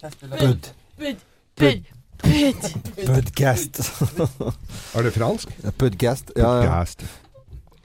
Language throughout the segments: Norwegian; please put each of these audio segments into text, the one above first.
Bud. Bud. Bud. Bud. Budcast. Er det fransk? Budcast. Ja, ja. Podcast.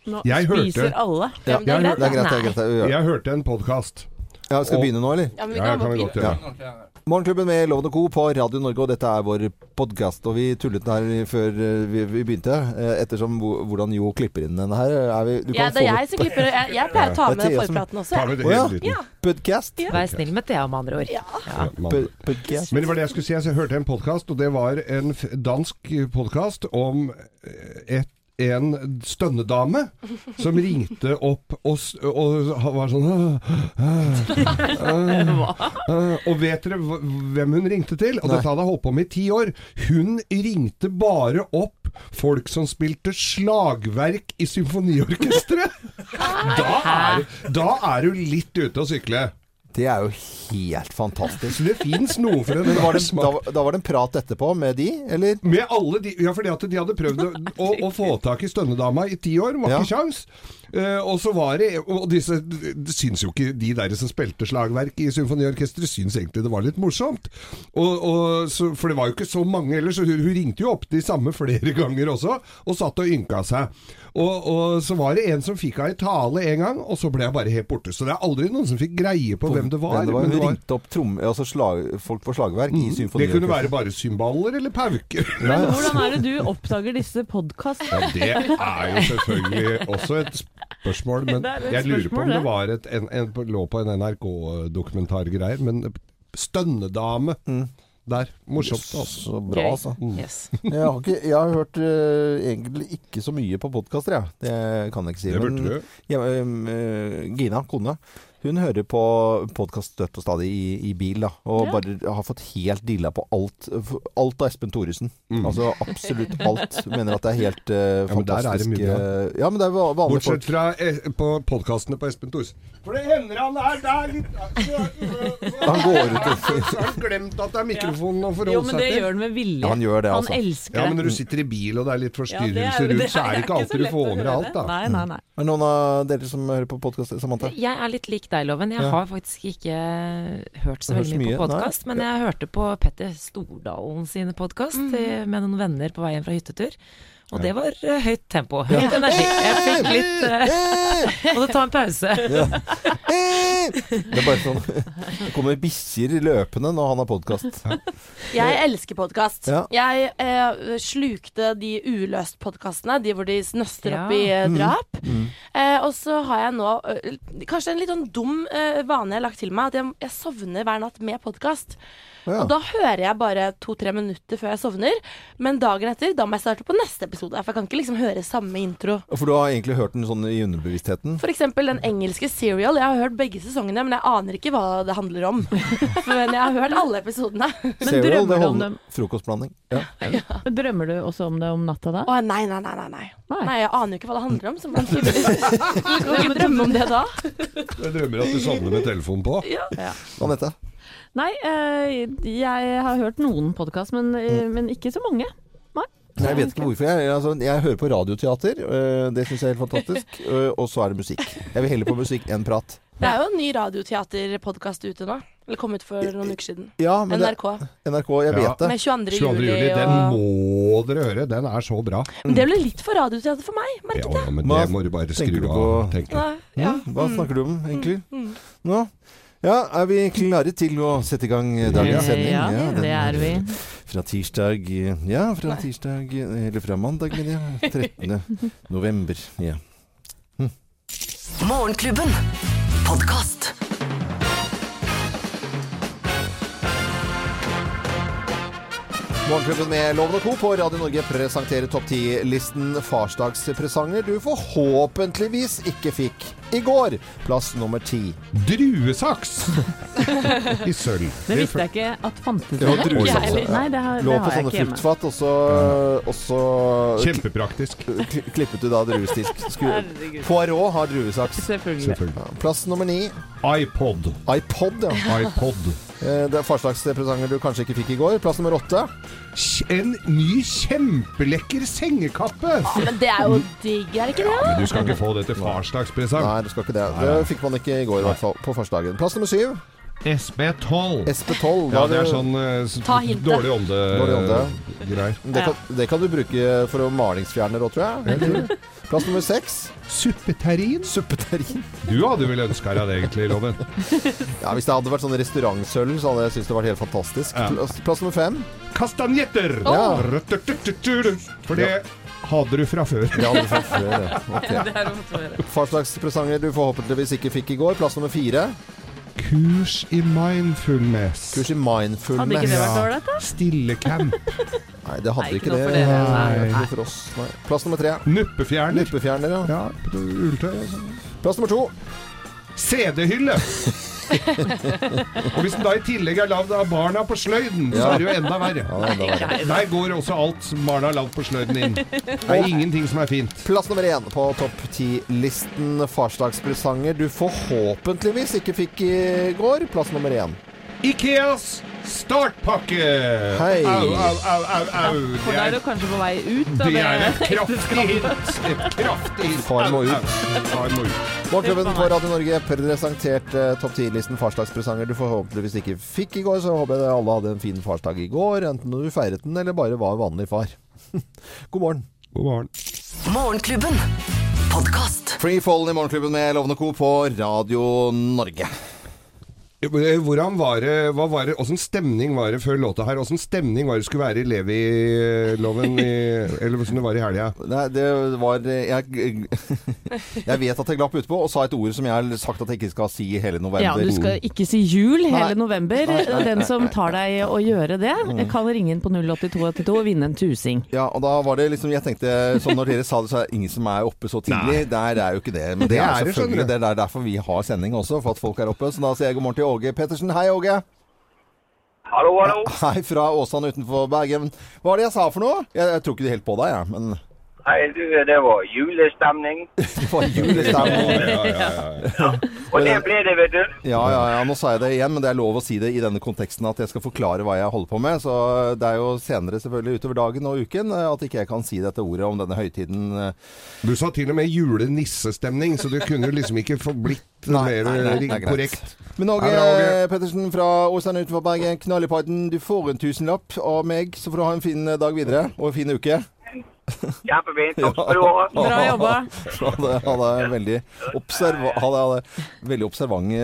Nå Jeg hørte- spiser alle. Ja, er jeg hørte, Det er greit. det er greit. Jeg hørte en podkast. Ja, skal vi begynne nå, eller? Ja, men vi Ja, kan kan vi godt begynne. Ja. Morgenklubben med Lovende og Co. på Radio Norge, og dette er vår podkast. Og vi tullet den her før eh, vi, vi begynte, eh, ettersom hvordan Jo klipper inn denne her. Er vi, du Ja, det er få jeg som klipper. Jeg, jeg pleier å ta med forpraten også. Ta med det helt. Ja. Podcast. Ja. Vær snill med Thea, med andre ord. Ja. Ja. mann. Men det var det jeg skulle si. Jeg hørte en podkast, og det var en dansk podkast om eh, et en stønnedame som ringte opp og, og, og var sånn Og vet dere hvem hun ringte til? Og Nei. dette hadde jeg holdt på med i ti år. Hun ringte bare opp folk som spilte slagverk i symfoniorkesteret! Da da er du litt ute å sykle. Det er jo helt fantastisk. Så det fins noe for en var det, da, var- da var det en prat etterpå med de, eller? Med alle de Ja, fordi at de hadde prøvd å, å, å få tak i stønnedama i ti år. Var Ja. ikke kjangs. Eh, og så var det Og disse Det syns jo ikke de der som spilte slagverk i symfoniorkesteret, syns egentlig det var litt morsomt. Og, og så, for det var jo ikke så mange ellers, så hun, hun ringte jo opp de samme flere ganger også, og satt og ynka seg. Og, og så var det en som fikk henne i tale en gang, og så ble jeg bare helt borte. Så det er aldri noen som fikk greie på hvem det var. Men det var, men hun var- ringte opp trom, altså slag, folk på slagverk i symfoniorkesteret. det kunne være bare cymbaler eller pauker. Men hvordan er det du oppdager disse podkastene? Ja, det er jo selvfølgelig også et spørsmål. Men jeg lurer på om det var et, en, en, lå på en NRK-dokumentargreier. Men stønnedame der. Morsomt, altså. Så bra, altså. Yes. Jeg har, ikke, jeg har hørt uh, egentlig ikke så mye på podkaster, jeg. Det kan jeg ikke si. Det Men burde du. ja, eh, Gina, kone, hun hører på podkast støtt og stadig i, i bil, da. Og Ja. bare har fått helt dilla på alt. Alt av Espen Thoresen. Mm. Altså absolutt alt. Mener at det er helt fantastisk Ja, men der er det mye eh, ja, men det er va- vanlige Bortsett folk. fra eh, på podkastene på Espen Thoresen. For det hender han er der litt Han går ut og Så har han glemt at det er mikrofonen å Jo, men det gjør han med vilje. Ja, han gjør det, altså. Han elsker Ja, men når du sitter i bil og det er litt det er forstyrrelser rundt, det så er det ikke alltid du får høre alt, da. Nei, nei, nei. Er det noen av dere som hører på podkast, Samantha? Jeg er litt lik deg, Loven. Jeg Ja. har faktisk ikke hørt så veldig mye mye? på podkast. Men jeg hørte på Petter Stordalen sine podkast med noen venner på veien fra hyttetur. Og det var eh, høyt tempo. Høyt energi. Jeg fikk litt uh, Måtte ta en pause. Det er bare sånn Det kommer bikkjer løpende når han har podkast. Jeg elsker podkast. Ja. Jeg eh, slukte de uløst-podkastene, de hvor de snøster Ja. opp i eh, Mm. drap. Mm. Eh, og så har jeg nå eh, kanskje en litt sånn dum eh, vane jeg har lagt til meg, at jeg, jeg sovner hver natt med podkast. Ja. Og da hører jeg bare to-tre minutter før jeg sovner. Men dagen etter, da må jeg starte på neste episode. For jeg kan ikke liksom høre samme intro. For du har egentlig hørt den sånn i underbevisstheten? For eksempel den engelske Serial. Jeg har hørt begge sesongene, men jeg aner ikke hva det handler om. Men jeg har hørt alle episodene. Serial, det du om holder- dem? Frokostblanding. Ja. Men Drømmer du også om det om natta da? Å nei, nei, nei, nei, nei. Jeg aner jo ikke hva det handler om. Så man kan ikke drømme om det da. Jeg drømmer at du sovner med telefonen på. Anette? Nei, eh, jeg har hørt noen podkast, men, eh, men ikke så mange. Nei, Jeg vet ikke hvorfor. Jeg, altså, jeg hører på radioteater. øh, det syns jeg er helt fantastisk. og så er det musikk. Jeg vil heller på musikk enn prat. Det er jo en ny radioteaterpodkast ute nå. Eller kom ut for noen uker siden. Ja, men det, NRK. NRK, jeg Ja. vet det. Med 22. 22. juli juli, den og må dere høre. Den er så bra. Men Det ble litt for radioteater for meg, Ja, jeg. ja, men det må du bare skru av. på? tenker jeg. Ja. Mm, Hva snakker du om, egentlig? Mm. Nå? Ja, er vi klare til å sette i gang dagens sending? Ja, det er vi. Fra tirsdag Ja, fra tirsdag Eller fra mandag, mener jeg. 13. november. Ja. Morgenklubben. Podkast. Morgenklubben med Loven og Co. på Radio Norge presenterer topp 10-listen farsdagspresanger du forhåpentligvis ikke fikk i går. Plass nummer ti. Druesaks i sølv. Det visste jeg ikke at fantes. Det var druesaks. Nei, det har, Lå det på har jeg sånne fruktfat, og så, og så Kjempepraktisk. klippet du da druestisk. Poirot har druesaks. Selvfølgelig. Selvfølgelig. Plass nummer ni. iPod. iPod, ja. iPod. Eh, Det er farsdagspresanger du kanskje ikke fikk i går. Plass nummer åtte. En ny kjempelekker sengekappe! Men det er jo digg, er det ikke det? Men du skal ikke få det til farsdagspresang. Nei, du skal ikke det. Det fikk man ikke i går, i hvert fall. På farsdagen. Plass nummer syv. SB12. SB12. Ja, da det er sånn eh, hintet. dårlig ånde-greier. Ånde. det, kan, det kan du bruke for å malingsfjerner òg, tror jeg. Plass nummer seks. Suppeterrin? Suppeterrin. Du hadde vel ønska deg det, egentlig, Loven? Ja, hvis det hadde vært sånn restaurantsølv, så hadde jeg syntes det vært helt fantastisk. Ja. Plass, nummer fem. Kastanjetter! Ja. For det hadde du fra før. Det hadde du fra før. ja. Okay. Hva slags. Farsdagspresanger du forhåpentligvis ikke fikk i går. Plass nummer fire. Kurs i mindfulness. Kurs i mindfulness. Hadde ikke det vært ålreit, da? Stillecamp. Nei, det hadde Nei, ikke ikke det. for. Nei, Nei. for oss. Nei. Plass nummer tre. Nuppefjerner. Nuppefjerner, ja. Ja, ulltøy. sånn. Plass nummer to. CD-hylle. og hvis den da i tillegg er lagd av barna på sløyden, så er det jo enda verre. Ja, er enda verre. Der går også alt som barna har lagd på sløyden inn. Det er ingenting som er fint. Plass nummer én på topp ti-listen farsdagspresanger du forhåpentligvis ikke fikk i går. Plass nummer én. Ikeas startpakke. Hei. Au, au, au, au, au. For da er du kanskje på vei ut av det det. er et kraftig hint. Et kraftig hint. Far må ut. Far må ut. Morgenklubben på Radio Norge presenterte eh, topp ti-listen farsdagspresanger du forhåpentligvis ikke fikk i går. Så håper jeg alle hadde en fin farsdag i går, enten du feiret den eller bare var vanlig far. God morgen. God morgen. Morgenklubben. Podkast. Free Fallen i Morgenklubben med Lovende Co. på Radio Norge. Hvordan var det, hva var det, Åssen stemning var det før låta her? Åssen stemning var det skulle være i Levi-loven, eller hvordan det var i helga? Nei, det var Jeg, jeg vet at jeg glapp utpå og sa et ord som jeg har sagt at jeg ikke skal si i hele november. Ja, du skal ikke si jul hele Nei. november. Nei, nei, Den som tar deg å gjøre det, kan ringe inn på 08282 og vinne en tusing. Ja, og da var det liksom Jeg tenkte sånn når dere sa det, så er det ingen som er oppe så tidlig. Der er jo ikke det. Men det, Det er, er selvfølgelig det er derfor vi har sending også, for at folk er oppe. Så da sier jeg god morgen til Åge Pettersen. Hei, Åge. Hallo, hallo. Hei fra Åsane utenfor Bergen. Hva var det jeg sa for noe? Jeg, jeg tror ikke helt på deg, jeg. Men Hei, du, det var julestemning. det var julestemning. Ja, ja, ja. Og det ble det, vet du. Ja, ja, ja. Nå sa jeg det igjen, men det er lov å si det i denne konteksten at jeg skal forklare hva jeg holder på med. Så det er jo senere selvfølgelig utover dagen og uken eh, at ikke jeg kan si dette ordet om denne høytiden. eh. Du sa til og med julenissestemning, så du kunne liksom ikke få blitt Nei, nei, nei, nei, det er korrekt. Men Åge. Pettersen fra Åsane utenfor Bergen, knall i padden. Du får en tusenlapp av meg, så får du ha en fin dag videre og en fin uke. Kjempefint. Takk skal du ha. Bra jobba. Han er- han er veldig, observa han er veldig observante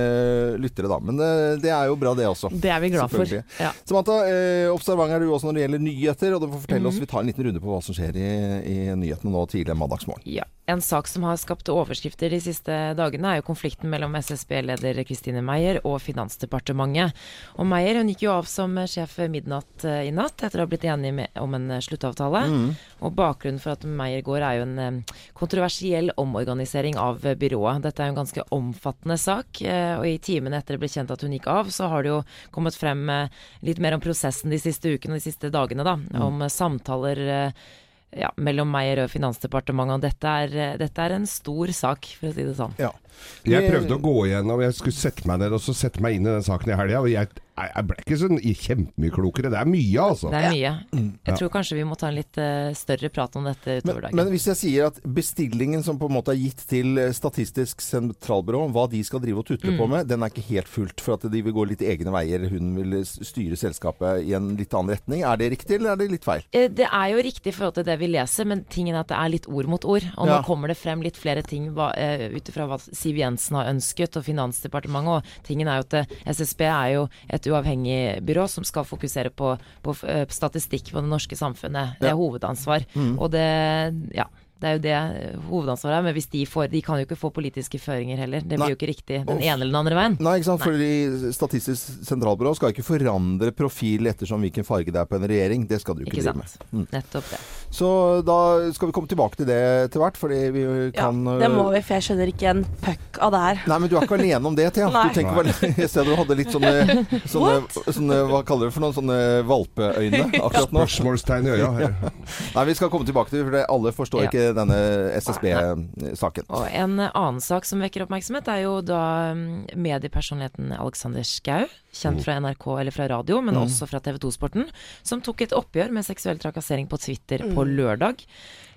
lyttere, da. Men det, det er jo bra, det også. Det er vi glad for. Ja. Samantha, eh, observant er du også når det gjelder nyheter. Og du får fortelle Mhm. oss, Vi tar en liten runde på hva som skjer i, i nyhetene nå tidlig mandagsmorgen. Ja. En sak som har skapt overskrifter de siste dagene, er jo konflikten mellom SSB-leder Kristine Meyer og Finansdepartementet. Og Meyer hun gikk jo av som sjef midnatt eh, i natt, etter å ha blitt enig med, om en sluttavtale. Mm. Og bakgrunnen for at Meyer går, er jo en kontroversiell omorganisering av byrået. Dette er jo en ganske omfattende sak, eh, og i timene etter det ble kjent at hun gikk av, så har det jo kommet frem eh, litt mer om prosessen de siste ukene og de siste dagene, da. Om eh, samtaler ja, mellom Meyer og Finansdepartementet. Og dette er, dette er en stor sak, for å si det sånn. Ja. Jeg prøvde å gå igjennom, jeg skulle sette meg ned og så sette meg inn i den saken i helga, og jeg, jeg ble ikke sånn kjempemye klokere. Det er mye, altså. Det er mye. Mm. Ja. Jeg tror kanskje vi må ta en litt eh, større prat om dette Men, utover dagen. men hvis jeg sier at bestillingen som på en måte er gitt til eh, Statistisk sentralbyrå, hva de skal drive og tutle Mm. på med, den er ikke helt fullt. For at de vil gå litt egne veier. Hun vil styre selskapet i en litt annen retning. Er det riktig, eller er det litt feil? Eh, Det er jo riktig i forhold til det vi leser, men tingen er at det er litt ord mot ord. Og Ja. nå kommer det frem litt flere ting eh, ut ifra hva Siv Jensen har ønsket, og Finansdepartementet. Og tingen er jo at eh, SSB er jo et uavhengig byrå som skal fokusere på, på eh, statistikk på det norske samfunnet. Det er hovedansvar. Mm. Og det Ja. Det er jo det eh, hovedansvaret er, men hvis de får De kan jo ikke få politiske føringer heller. Det Nei. blir jo ikke riktig den ene eller den andre veien. Nei, ikke sant? Fordi Statistisk sentralbyrå skal ikke forandre profil ettersom hvilken farge det er på en regjering. Det skal du ikke, Ikke drive sant. med. Mm. Nettopp det. Så da skal vi komme tilbake til det etter hvert, fordi vi Ja, kan det må vi, for jeg skjønner ikke en puck av det her. Nei, men du er ikke alene om det, Thea. Du tenker vel I stedet du hadde litt sånne, sånne, sånne Hva kaller du det for noen sånne valpeøyne akkurat nå. Spørsmålstegn i øya. her. Nei, vi skal komme tilbake til det, for alle forstår Ja. ikke denne SSB-saken. Og en annen sak som vekker oppmerksomhet, er jo da mm, mediepersonligheten Alexander Schou, kjent fra NRK eller fra radio, men også fra TV 2-sporten, som tok et oppgjør med seksuell trakassering på Twitter på lørdag.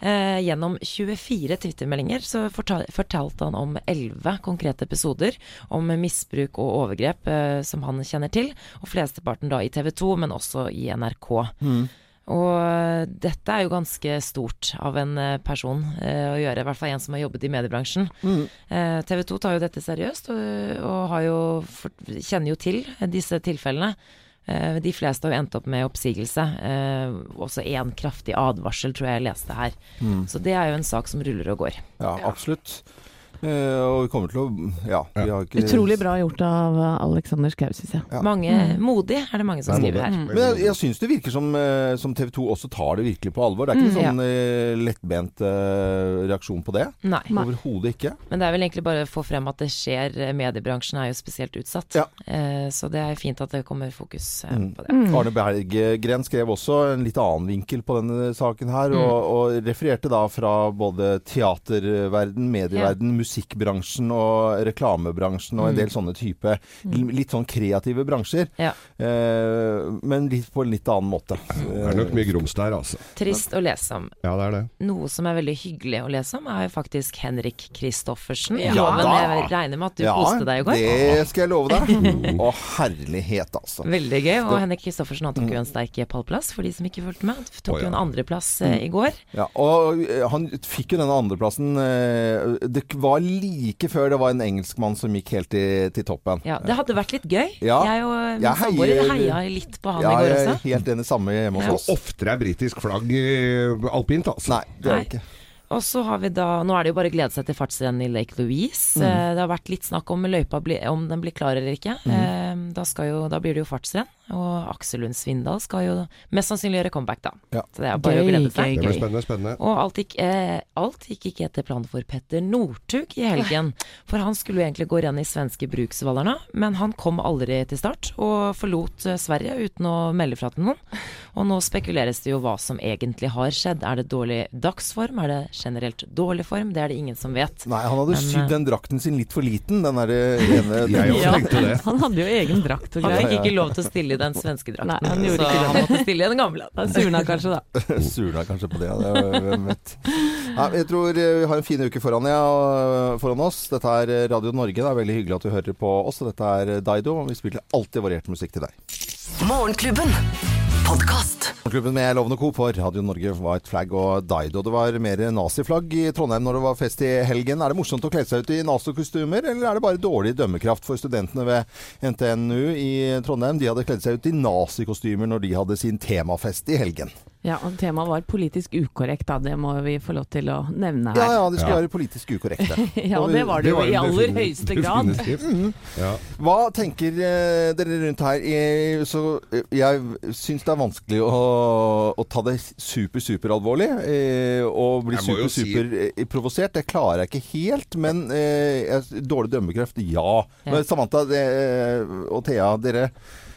Eh, gjennom 24 Twitter-meldinger så fortal fortalte han om 11 konkrete episoder om misbruk og overgrep eh, som han kjenner til, og flesteparten da i TV 2, men også i NRK. Og dette er jo ganske stort av en eh, person eh, å gjøre, i hvert fall en som har jobbet i mediebransjen. Eh, TV 2 tar jo dette seriøst, og, og har jo, for, kjenner jo til disse tilfellene. Eh, de fleste har jo endt opp med oppsigelse. Eh, også én kraftig advarsel, tror jeg jeg leste her. Så det er jo en sak som ruller og går. Ja, absolutt. Eh, og vi kommer til å Ja, vi har ikke Utrolig bra gjort av Alexander Schou, syns jeg. Ja. Mange Modig er det mange som skriver her. Men jeg, jeg syns det virker som, eh, som TV 2 også tar det virkelig på alvor. Det er ikke Mm, sånn ja. lettbent eh, reaksjon på det. Nei. Overhodet ikke. Men det er vel egentlig bare å få frem at det skjer. Mediebransjen er jo spesielt utsatt. Ja. Eh, så det er fint at det kommer fokus Mm. på det. Arne Berggren skrev også en litt annen vinkel på denne saken her, og, og refererte da fra både teaterverden, medieverden, musikkbransjen og reklamebransjen og en del sånne type litt sånn kreative bransjer. Ja. Eh, men litt på en litt annen måte. Det er nok mye grums der, altså. Trist å lese om. Ja, det er det. Noe som er veldig hyggelig å lese om, er jo faktisk Henrik Kristoffersen. Ja men jeg regner med at du ja, koste deg i går. det skal jeg love deg. Å, herlighet, altså. Veldig gøy. Og Henrik Kristoffersen han tok jo en sterk pallplass, for de som ikke fulgte med. Han tok jo en andreplass eh, i går. Ja, og eh, han fikk jo denne andreplassen eh, Det var like før det var en engelskmann som gikk helt til, til toppen. Ja, Det hadde vært litt gøy. Ja. Jeg og min Jeg samboer heier- heia litt på han Ja, i går jeg er helt enig. Samme hjemme hos ja. oss. oftere er britisk flagg eh, alpint, altså. Nei, det er det ikke. Og så har vi da Nå er det jo bare å glede seg til fartsrenn i Lake Louise. Mm. Eh, Det har vært litt snakk om løypa om den blir klar eller ikke. Mm. Eh, Da, skal jo, da blir det jo fartsrenn. Og Aksel Lund Svindal skal jo mest sannsynlig gjøre comeback, da. Ja. Så det er bare å glede seg. gøy, Det blir spennende, spennende. Og alt gikk, eh, alt gikk ikke etter planen for Petter Northug i helgen. For han skulle jo egentlig gå renn i svenske Bruksvallarna, men han kom aldri til start, og forlot eh, Sverige uten å melde fra til noen. Og nå spekuleres det jo hva som egentlig har skjedd. Er det dårlig dagsform? Er det generelt dårlig form? Det er det ingen som vet. Nei, han hadde sydd eh, den drakten sin litt for liten. Den derre ene Jeg også Ja. tenkte det. Han hadde jo egen drakt og Han fikk ikke lov til å stille i den svenske drakten, Nei, han gjorde så ikke det. han måtte stille i den gamle. Han surna kanskje, da. Surna kanskje på det, ja. hvem vet. Nei, jeg tror eh, vi har en fin uke foran, ja, foran oss. Dette er eh, Radio Norge. Det er veldig hyggelig at du hører på oss. Og dette er eh, Daido, og vi spiller alltid variert musikk til deg. Morgenklubben. Podkast. Med Lovende Co. på Radio Norge, White Flag og Daido. Det var mer naziflagg i Trondheim når det var fest i helgen. Er det morsomt å kle seg ut i nazi-kostymer, eller er det bare dårlig dømmekraft for studentene ved NTNU i Trondheim? De hadde kledd seg ut i nazikostymer når de hadde sin temafest i helgen. Ja, og Temaet var politisk ukorrekt, da. Det må vi få lov til å nevne her. ja, ja, de skulle Ja. være politisk ukorrekte. Ja, og det var det det var i aller høyeste grad. definitivt. Ja. Hva tenker eh, dere rundt her? Jeg, så, eh, jeg syns det er vanskelig å, å ta det super, super alvorlig. Eh, og bli super, si- super eh, provosert. Det klarer jeg ikke helt. Men eh, jeg- dårlig dømmekraft, ja. Ja. Men Samantha det, eh, og Thea, dere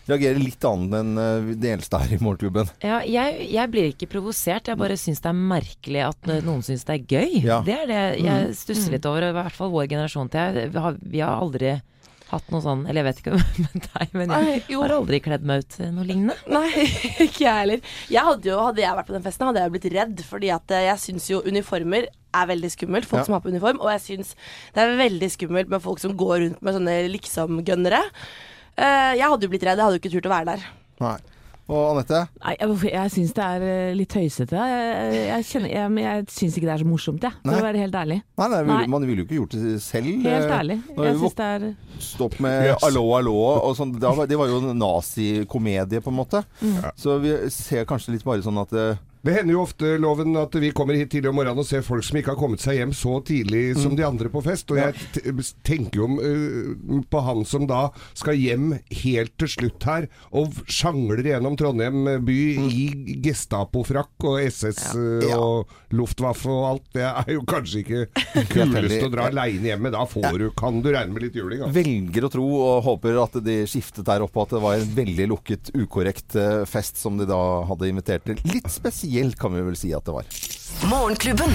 reagerer litt annet enn det de eldste her i Morgenklubben. Ja, jeg, jeg blir ikke provosert, jeg bare syns det er merkelig at eh, noen syns det er gøy. Ja. Det er det jeg stusser litt over, i hvert fall vår generasjon til jeg. Vi har, vi har aldri hatt noe sånn, eller jeg vet ikke med deg, men jeg Nei, har aldri kledd meg ut noe lignende. Nei, ikke jeg heller. Jeg hadde, jo, hadde jeg vært på den festen, hadde jeg blitt redd. Fordi at eh, jeg syns jo uniformer er veldig skummelt. Folk Ja. som har på uniform. Og jeg syns det er veldig skummelt med folk som går rundt med sånne liksom-gønnere. Eh, jeg hadde jo blitt redd. Jeg hadde jo ikke turt å være der. Nei. Og Anette? Nei, jeg, jeg syns det er eh, litt tøysete. Jeg, jeg, kjenner- jeg, men jeg syns ikke det er så morsomt, jeg. For Nei. å være helt ærlig. Nei, nei, Nei. Man ville jo ikke gjort det selv. Helt Eh, ærlig. Jeg syns det er Stopp med Yes. 'allo, allo' og sånn. Det var, jo en nazikomedie, på en måte. Så vi ser kanskje litt bare sånn at Det hender jo ofte, Loven, at vi kommer hit tidlig om morgenen og ser folk som ikke har kommet seg hjem så tidlig som de andre på fest. Og jeg t tenker jo uh, på han som da skal hjem helt til slutt her, og sjangler gjennom Trondheim by i Gestapo-frakk og SS øh, Ja. og Luftwaffe og alt. Det er jo kanskje ikke kulest å dra aleine hjemme. Da får du, kan du regne med litt juling. Altså. velger å tro og håper at de skiftet der oppe, at det var en veldig lukket, ukorrekt fest som de da hadde invitert til. Litt spesielt kan vi vel si at det var. Morgenklubben.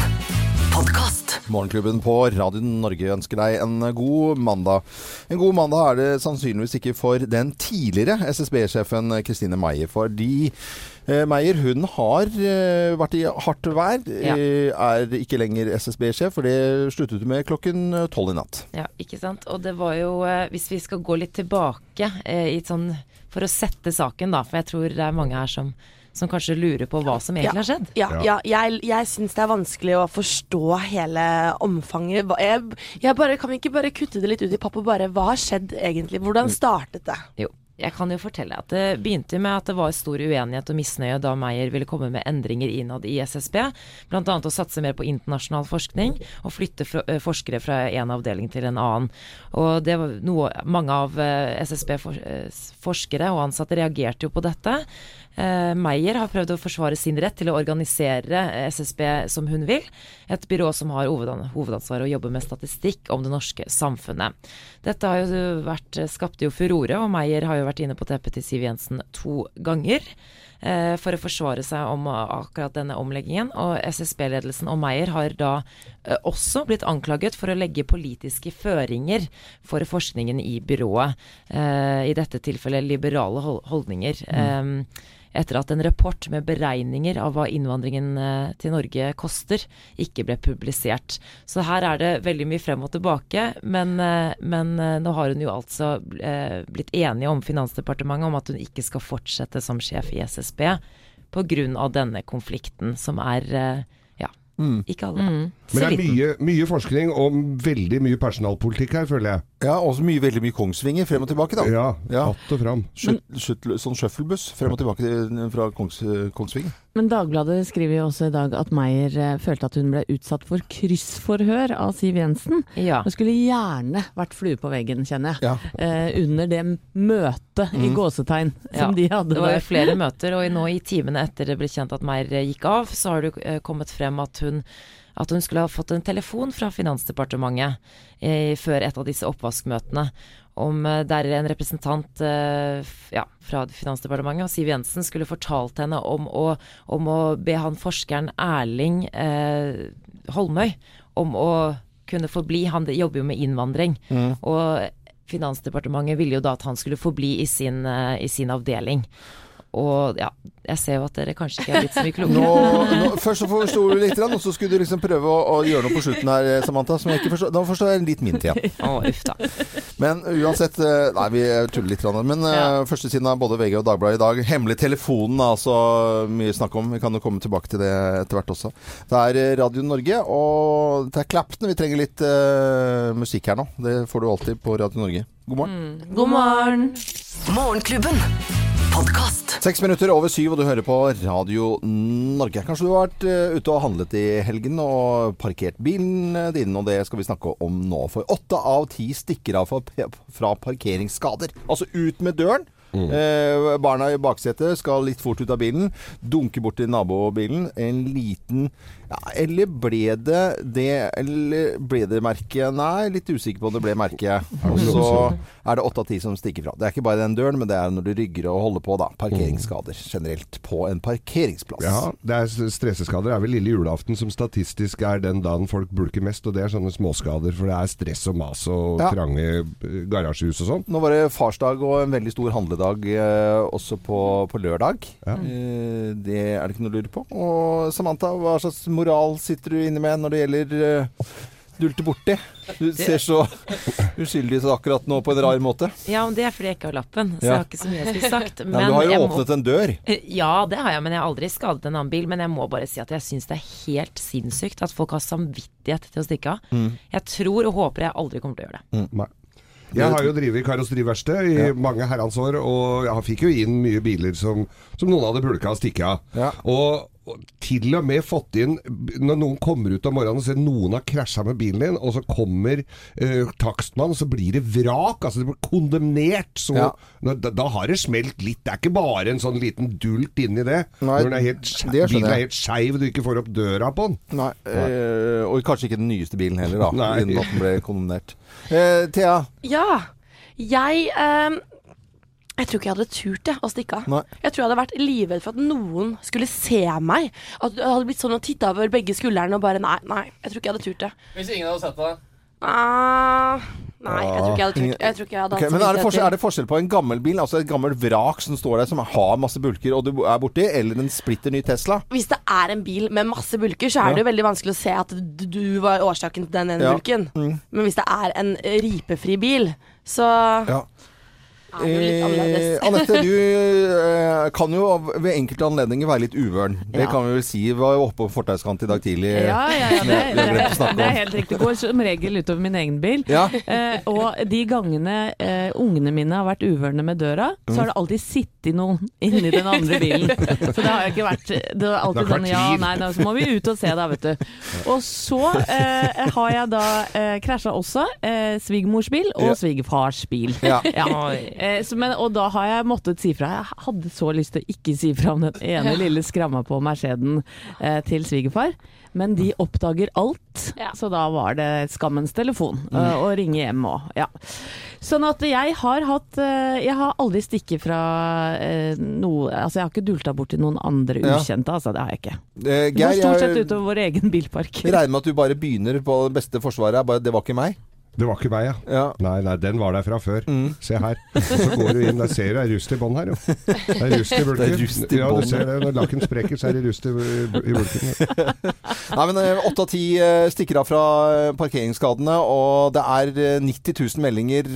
Podcast. Morgenklubben på Radio Norge ønsker deg en god mandag. En god mandag er det sannsynligvis ikke for den tidligere SSB-sjefen Kristine Meyer. Fordi eh, Meyer hun har eh, vært i hardt vær. Ja. Eh, er ikke lenger SSB-sjef, for det sluttet hun med klokken tolv i natt. Ja, ikke sant. Og det var jo, hvis vi skal gå litt tilbake i sånn For å sette saken, da, for jeg tror det er mange her som, som kanskje lurer på hva som egentlig har skjedd. Ja, ja. jeg, jeg syns det er vanskelig å forstå hele omfanget. Jeg, jeg bare, kan vi ikke bare kutte det litt ut i papp og bare Hva har skjedd egentlig? Hvordan startet det? Jo. Jeg kan jo fortelle at det begynte med at det var stor uenighet og misnøye da Meyer ville komme med endringer innad i SSB. Bl.a. å satse mer på internasjonal forskning og flytte eh, forskere fra en avdeling til en annen. Og det var noe mange av eh, SSB-forskere og ansatte reagerte jo på dette. Eh, Meyer har prøvd å forsvare sin rett til å organisere eh, SSB som hun vil. Et byrå som har hovedan hovedansvaret å jobbe med statistikk om det norske samfunnet. Dette har jo vært, skapte jo furore, og Meyer har jo vært inne på teppet til Siv Jensen to ganger. eh, For å forsvare seg om akkurat denne omleggingen. Og SSB-ledelsen og Meyer har da eh, også blitt anklaget for å legge politiske føringer for forskningen i byrået. Eh, I dette tilfellet liberale hol- holdninger. Eh, etter at en rapport med beregninger av hva innvandringen eh, til Norge koster, ikke ble publisert. Så her er det veldig mye frem og tilbake, men, eh, men eh, nå har hun jo altså blitt enige om Finansdepartementet om at hun ikke skal fortsette som sjef i SSB pga. denne konflikten, som er Mm. ja, ikke alle. Men det er mye, mye forskning og veldig mye personalpolitikk her, føler jeg. Ja, også mye, veldig mye Kongsvinger frem og tilbake, da. Ja, Ja. Att og fram. Skjut, skjøt, sånn shufflebuss frem og tilbake til- fra Kongs, Kongsvinger. Men Dagbladet skriver jo også i dag at Meyer eh, følte at hun ble utsatt for kryssforhør av Siv Jensen. Ja. Hun skulle gjerne vært flue på veggen, kjenner jeg. Ja. Eh, under det møtet i gåsetegn som Ja, de hadde Det var jo flere møter, og nå i timene etter det ble kjent at Meyer eh, gikk av, så har det eh, kommet frem at hun, at hun skulle ha fått en telefon fra Finansdepartementet eh, før et av disse oppvaskmøtene. Om eh, der en representant eh, ja, fra Finansdepartementet og Siv Jensen skulle fortalt henne om å, om å be han forskeren Erling eh, Holmøy om å kunne forbli. Han jobber jo med innvandring. Og Finansdepartementet ville jo da at han skulle forbli i sin, i sin avdeling. Og ja, jeg ser jo at dere kanskje ikke er blitt så mye klokere. nå, først så forsto du litt, og så skulle du liksom prøve å, å gjøre noe på slutten her, Samantha. Som jeg ikke forstår. Da forstår jeg litt min igjen. Å, uff da. Men uansett eh, Nei, vi tuller litt. Men eh, Ja. førstesiden av både VG og Dagbladet i dag. Hemmelig telefonen, altså. Mye snakk om. Vi kan jo komme tilbake til det etter hvert også. Det er eh, Radio Norge, og det er Clapton. Vi trenger litt uh, musikk her nå. Det får du alltid på Radio Norge. God morgen. God morgen! Morgenklubben. Podkast. Seks minutter over syv, og du hører på Radio Norge. Kanskje du har vært eh, ute og handlet i helgen og parkert bilen din, og det skal vi snakke om nå. For åtte av ti stikker av fra, fra parkeringsskader. Altså ut med døren. Eh, barna i baksetet skal litt fort ut av bilen. Dunke bort til nabobilen. En liten ja, Eller ble det det Eller ble det merket? Nei, litt usikker på om det ble merket. Og så er det åtte av ti som stikker fra. Det er ikke bare den døren, men det er når du rygger og holder på, da. Parkeringsskader generelt på en parkeringsplass. Ja, det er stresseskader. Det er vel lille julaften som statistisk er den dagen folk bulker mest, og det er sånne småskader. For det er stress og mas og Ja. trange eh, garasjehus og sånn. Nå var det farsdag og en veldig stor handledag eh, også på, på lørdag. Ja. Eh, det er det ikke noe å lure på. Og Samantha, hva slags moral sitter du inne med når det gjelder eh, dulte borti? Du ser så uskyldig ut akkurat nå på en rar måte. Ja, men det er fordi jeg ikke har lappen, så Ja. jeg har ikke så mye jeg skulle sagt. Nei, men du har jo åpnet må- en dør. Ja, det har jeg, men jeg har aldri skadet en annen bil. Men jeg må bare si at jeg syns det er helt sinnssykt at folk har samvittighet til å stikke av. Mm. Jeg tror og håper jeg aldri kommer til å gjøre det. Nei. Jeg har jo drevet karosseriverksted i mange herrens år, og jeg fikk jo inn mye biler som, som noen hadde pulka og stikket av. Ja. Og til og med fått inn Når noen kommer ut om morgenen og ser noen har krasja med bilen din, og så kommer uh, takstmannen, så blir det vrak. Altså det blir kondemnert. Så Ja. når, da, da har det smelt litt. Det er ikke bare en sånn liten dult inni det. Nei, når den er helt, det bilen er helt skeiv og du ikke får opp døra på den. Nei, eh, og kanskje ikke den nyeste bilen heller, da. Nei. Innen at den ble kondemnert. Eh, Thea, Ja. Jeg eh, Jeg tror ikke jeg hadde turt det, å stikke av. Jeg tror jeg hadde vært livredd for at noen skulle se meg. At det hadde blitt sånn å titte over begge skuldrene og bare nei, nei. Jeg tror ikke jeg hadde turt det. Hvis ingen hadde sett deg? Ah, nei, jeg tror ikke jeg hadde turt Jeg tror ikke jeg hadde okay, men er det, forskjell, er det forskjell på en gammel bil, altså et gammelt vrak som står der som har masse bulker, og du er borti, eller en splitter ny Tesla? Hvis det er en bil med masse bulker, så er det jo veldig vanskelig å se at du, du var årsaken til den ene Ja. bulken. Mm. Men hvis det er en ripefri bil, så Ja. Eh. Anette, du eh, kan jo ved enkelte anledninger være litt uvøren. Det Ja. kan vi vel si. Vi var jo oppe på fortauskant i dag tidlig. Ja, ja, ja, det, Vi har glemt å det, snakke det er om. helt riktig. Går som regel utover min egen bil. Ja. Eh, og de gangene eh, ungene mine har vært uvørne med døra, så har det alltid sittet noen inni den andre bilen. Så det har jo ikke vært Det var alltid Det har ikke sånn Ja, nei, da så må vi ut og se da, vet du. Og så eh, har jeg da eh, krasja også eh, svigermors bil og Ja. svigerfars bil. Ja. Eh, så, men, og da har jeg måttet si fra. Jeg hadde så lyst til å ikke si fra om den ene lille skramma på Merceden eh, til svigerfar, men de oppdager alt. Ja. Så da var det skammens telefon Mm. eh, å ringe hjem òg. Ja. Sånn at jeg har hatt eh, Jeg har aldri stikket fra eh, noe Altså jeg har ikke dulta borti noen andre Ja. ukjente, altså. Det har jeg ikke. Eh, Geir, stort sett utover vår egen bilpark. regner med at du bare begynner på det beste forsvaret. Bare, det var ikke meg. Det var ikke meg, ja. Ja. Nei, nei, den var der fra før. Mm. Se her. Og så går du inn, der ser du det er rust i bånn her, jo. Det er rust i bulken. Ja, du ser det. Når lakken sprekker, så er det rust i, i bulken. Nei, men eh, Åtte av ti eh, stikker av fra eh, parkeringsskadene, og det er eh, 90 000 meldinger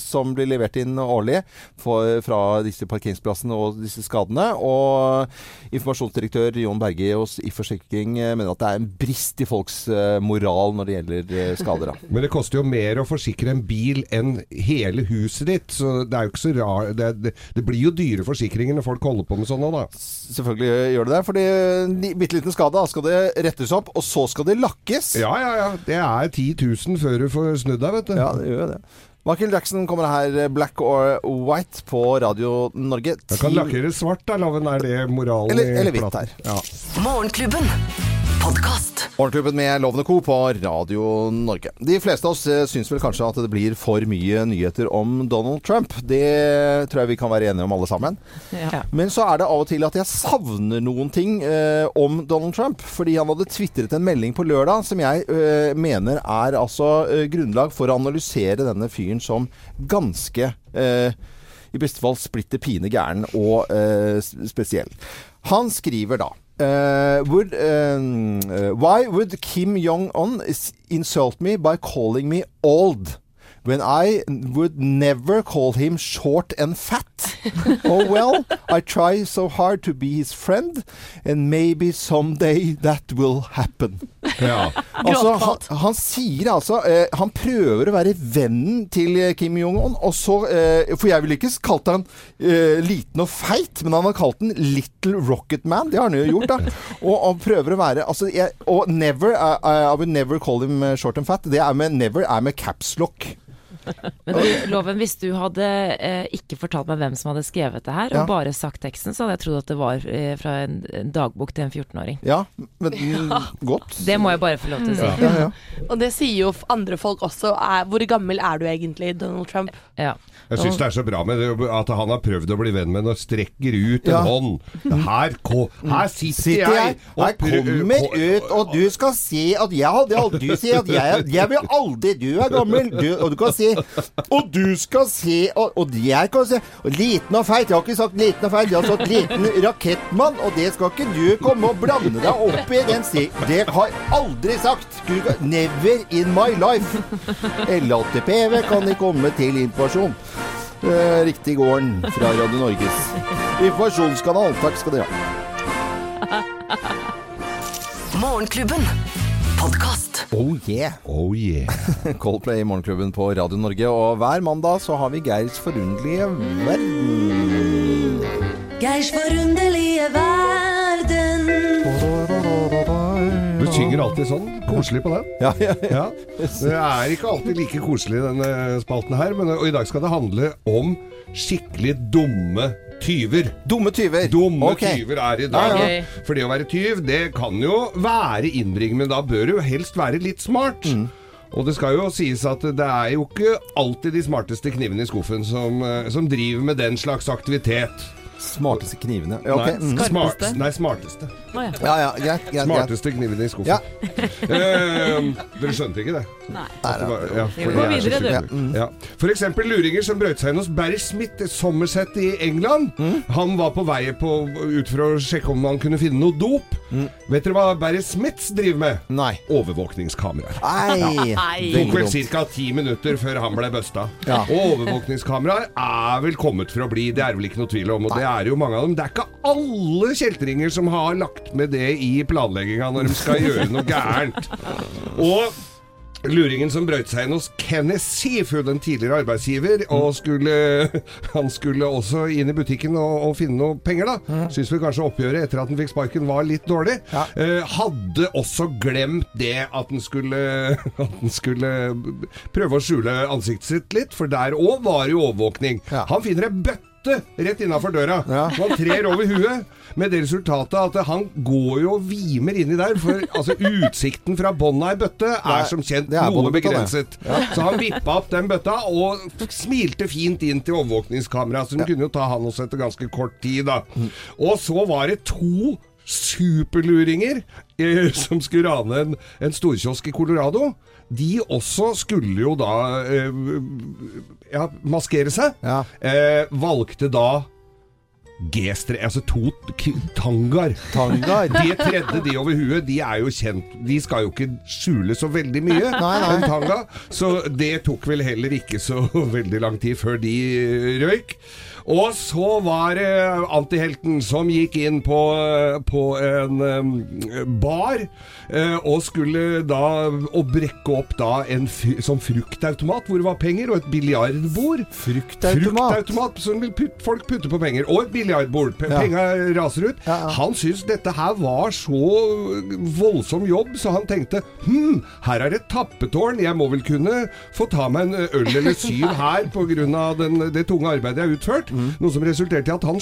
som blir levert inn årlig for, fra disse parkeringsplassene og disse skadene. Og informasjonsdirektør Jon Berge hos If Forsikring mener at det er en brist i folks moral når det gjelder skader. Da. Men det koster jo mer å forsikre en bil enn hele huset ditt, så det er jo ikke så rar Det, det, det blir jo dyre forsikringer når folk holder på med sånn nå, da. Selvfølgelig gjør det det, fordi en bitte liten skade da skal det rettes opp, og så skal det lakkes. Ja, ja, ja. Det er 10 000 før du får snudd deg, vet du. Ja, det gjør det. Michael Jackson kommer her, Black or White, på Radio Norge. Da kan lakkere svart, da, Loven. Er det moralen Eller- i eller hvitt her. Ja. Morgenklubben. Podkast. Morgenklubben med Lovende Co. på Radio Norge. De fleste av oss eh, syns vel kanskje at det blir for mye nyheter om Donald Trump. Det tror jeg vi kan være enige om alle sammen. Ja. Men så er det av og til at jeg savner noen ting eh, om Donald Trump. Fordi han hadde tvitret en melding på lørdag som jeg eh, mener er altså eh, grunnlag for å analysere denne fyren som ganske eh, i beste fall splitter pine gæren og eh, spesiell. Han skriver da eh, would, um, uh, Why would Kim Jong-un insult me by calling me old? When I would never call him short and fat. oh well, I try so hard to be his friend, and maybe someday that will happen. Ja. Altså, han, han sier altså eh, Han prøver å være vennen til eh, Kim Jong-un. Og så eh, For jeg ville ikke kalt han eh, liten og feit, men han har kalt den Little Rocket Man. Det har han jo gjort, da. Og han prøver å være altså, jeg, Og never I, I would never call him eh, short and fat. Det er med never er med caps lock. Men du, Loven, hvis du hadde eh, ikke fortalt meg hvem som hadde skrevet det her, Ja. og bare sagt teksten, så hadde jeg trodd at det var eh, fra en, en dagbok til en 14-åring. Ja, men ja. godt. Det må jeg bare få lov til å si. Ja, ja. Og det sier jo andre folk også. Er, hvor gammel er du egentlig, Donald Trump? Ja. Jeg syns det er så bra med det, at han har prøvd å bli venn med en og strekker ut en Ja. hånd. Her, ko, her sitter, jeg, og jeg kommer ut, og du skal si at jeg hadde aldri si at jeg, jeg vil aldri Du er gammel, du, og du kan si Og du skal si Og, og jeg kan si og Liten og feit. Jeg har ikke sagt liten og feit, jeg har sagt liten rakettmann, og det skal ikke du komme og blande deg opp i den si. Det har jeg aldri sagt. Never in my life. LATPV kan de komme til informasjon. Eh, riktig gården fra Radio Norges informasjonskanal. Takk skal dere ha. Morgenklubben. Podkast. Oh yeah! Oh yeah. Coldplay i Morgenklubben på Radio Norge. Og hver mandag så har vi Geirs forunderlige verden. Geirs forunderlige verden. Synger alltid sånn koselig på den. Ja, ja, ja. Ja. Det er ikke alltid like koselig denne spalten her, men og i dag skal det handle om skikkelig dumme tyver. Dumme tyver. Dumme okay. tyver er i dag. Ja. For det å være tyv, det kan jo være innbringende, men da bør du helst være litt smart. Mm. Og det skal jo sies at det er jo ikke alltid de smarteste knivene i skuffen som, eh, som driver med den slags aktivitet. Smarteste knivene. Ja, okay. Mm. smart, nei, smarteste. Oh, ja. Ja, ja, greit. greit. Smarteste knivene i skuffen. Ja. Eh, dere skjønte ikke det? Nei. Det for det er videre, du. fryktelig. Ja. For eksempel luringer som brøt seg inn hos Barry Smith i Somerset i England. Mm. Han var på vei på, ut for å sjekke om han kunne finne noe dop. Mm. Vet dere hva Barry Smith driver med? Nei. Overvåkningskameraer. Nei. Tok vel ca. ti minutter før han ble busta. Ja. Og overvåkningskameraer er vel kommet for å bli, det er vel ikke noe tvil om. Og det er jo mange av dem. Det er ikke alle kjeltringer som har lagt med det i planlegginga når de skal gjøre noe gærent. Og Luringen som brøt seg inn hos Kenneth Seafood, en tidligere arbeidsgiver, og skulle, han skulle også inn i butikken og, og finne noe penger, da. Syns vel kanskje oppgjøret etter at han fikk sparken var litt dårlig. Ja. Eh, hadde også glemt det at han skulle, at han skulle prøve å skjule ansiktet sitt litt, for der òg var det jo overvåkning. Ja. Han finner ei bøtte rett innafor døra. Ja. Han trer over huet, med det resultatet at han går jo og vimer inni der. For altså, utsikten fra bånda i bøtte er som kjent er noe begrenset. Så han vippa opp den bøtta og smilte fint inn til overvåkningskameraet, så de kunne jo ta han også etter ganske kort tid, da. Og så var det to superluringer eh, som skulle rane en, en storkiosk i Colorado. De også skulle jo da eh, ja, maskere seg. Ja. Eh, valgte da G-stre... Altså to tangaer. Tangar. De tredde de over huet, de er jo kjent De skal jo ikke skjule så veldig mye, Nei, nei. en tanga. Så det tok vel heller ikke så veldig lang tid før de røyk. Og så var det antihelten som gikk inn på, på en um, bar eh, og skulle da og brekke opp da en sånn fruktautomat hvor det var penger, og et biljardbord. Fruktautomat. Fruktautomat som putt, folk putter på penger. Og et biljardbord. Ja. Penga raser ut. Ja, ja. Han syntes dette her var så voldsom jobb, så han tenkte hm, her er det et tappetårn. Jeg må vel kunne få ta meg en øl eller syv her pga. det tunge arbeidet jeg har utført. Mm. Noe som resulterte i at han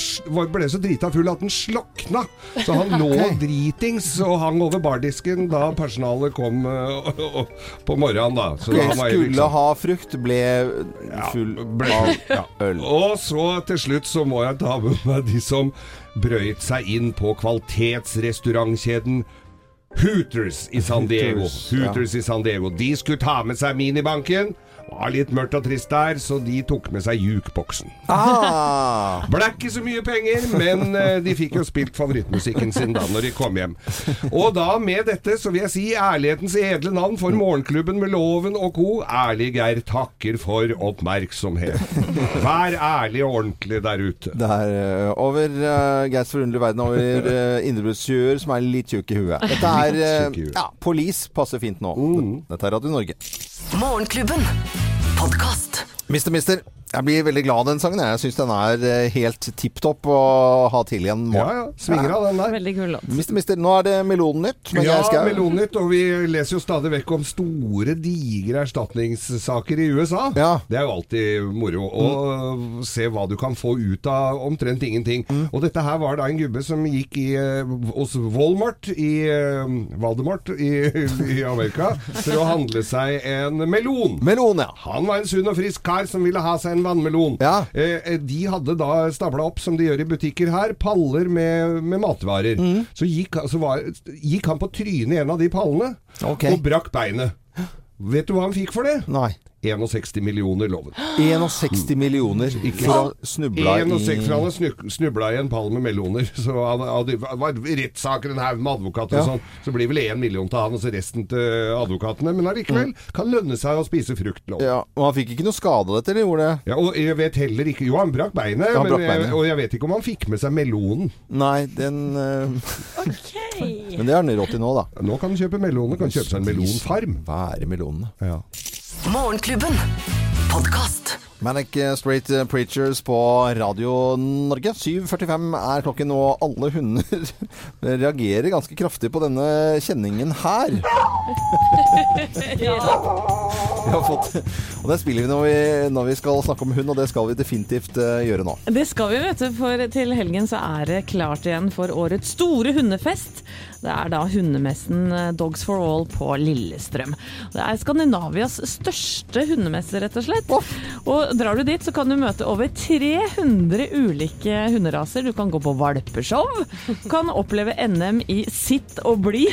ble så drita full at han slokna. Så han lå okay. dritings og hang over bardisken da personalet kom eh, på morgenen, da. Så da Skulle liksom. ha frukt, ble full ble- av ja. øl. Og så til slutt så må jeg ta med meg de som brøyt seg inn på kvalitetsrestaurantkjeden Hooters i San Diego. Hooters, ja. Hooters i San Diego. De skulle ta med seg minibanken. Var litt mørkt og trist der, så de tok med seg jukeboksen. Ah, Ble ikke så mye penger, men eh, de fikk jo spilt favorittmusikken sin da når de kom hjem. Og da med dette så vil jeg si ærlighetens edle navn for Morgenklubben med Loven og co. Ærlig Geir takker for oppmerksomhet. Vær ærlig og ordentlig der ute. det er eh, over uh, Geirs forunderlige verden over uh, innbruddstyver som er litt tjukk i huet. Dette er uh. Ja, Police passer fint nå. Dette er Radio Norge. Morgenklubben. Podkast. Mister Mister. Jeg blir veldig glad av den sangen. Jeg syns den er eh, helt tipp topp å ha til igjen Ja, ja. Svinger av den der. Veldig kul låt. Mister Mister. Nå er det Melonnytt Ja. Melonnytt, og vi leser jo stadig vekk om store, digre erstatningssaker i USA. Ja. Det er jo alltid moro å se hva du kan få ut av omtrent ingenting. Og dette her var da en gubbe som gikk i, eh, hos Walmart i Valdemort Valdemart i, i Amerika for å handle seg en melon. Melon, ja. Han var en sunn og frisk kar som ville ha seg en vannmelon. Ja. Eh, eh, de hadde da stabla opp, som de gjør i butikker her, paller med, med matvarer. Mm. Så, gikk, så var, gikk han på trynet i en av de pallene okay. og brakk beinet. Vet du hva han fikk for det? Nei. 61 millioner, loven. 61 millioner for å snubla 61, for han i hadde snubla i en pall med meloner. Så han hadde, det var rettssaker, en haug med advokater og sånn. Så blir vel én million til han, og så resten til advokatene. Men allikevel kan lønne seg å spise frukt, loven. ja, Og han fikk ikke noe skade av dette, eller gjorde det? Ja, og jeg vet heller ikke Jo, han brakk beinet, han men brakk beinet. Jeg, og jeg vet ikke om han fikk med seg melonen. Nei, den eh, Men det har han råd til nå, da. Nå kan han kjøpe meloner. Kan kjøpe seg en melonfarm. Være melonene. Ja. Morgenklubben. Podkast. Manic Straight Preachers på Radio Norge. 7.45 er klokken, og alle hunder reagerer ganske kraftig på denne kjenningen her. Vi har fått, og det spiller vi når, vi når vi skal snakke om hund, og det skal vi definitivt eh, gjøre nå. Det skal vi, vet du, for til helgen så er det klart igjen for årets store hundefest. Det er da hundemessen eh, Dogs for All på Lillestrøm. Det er Skandinavias største hundemesse, rett og slett. Og drar du dit, så kan du møte over 300 ulike hunderaser. Du kan gå på valpeshow, kan oppleve NM i sitt og bli.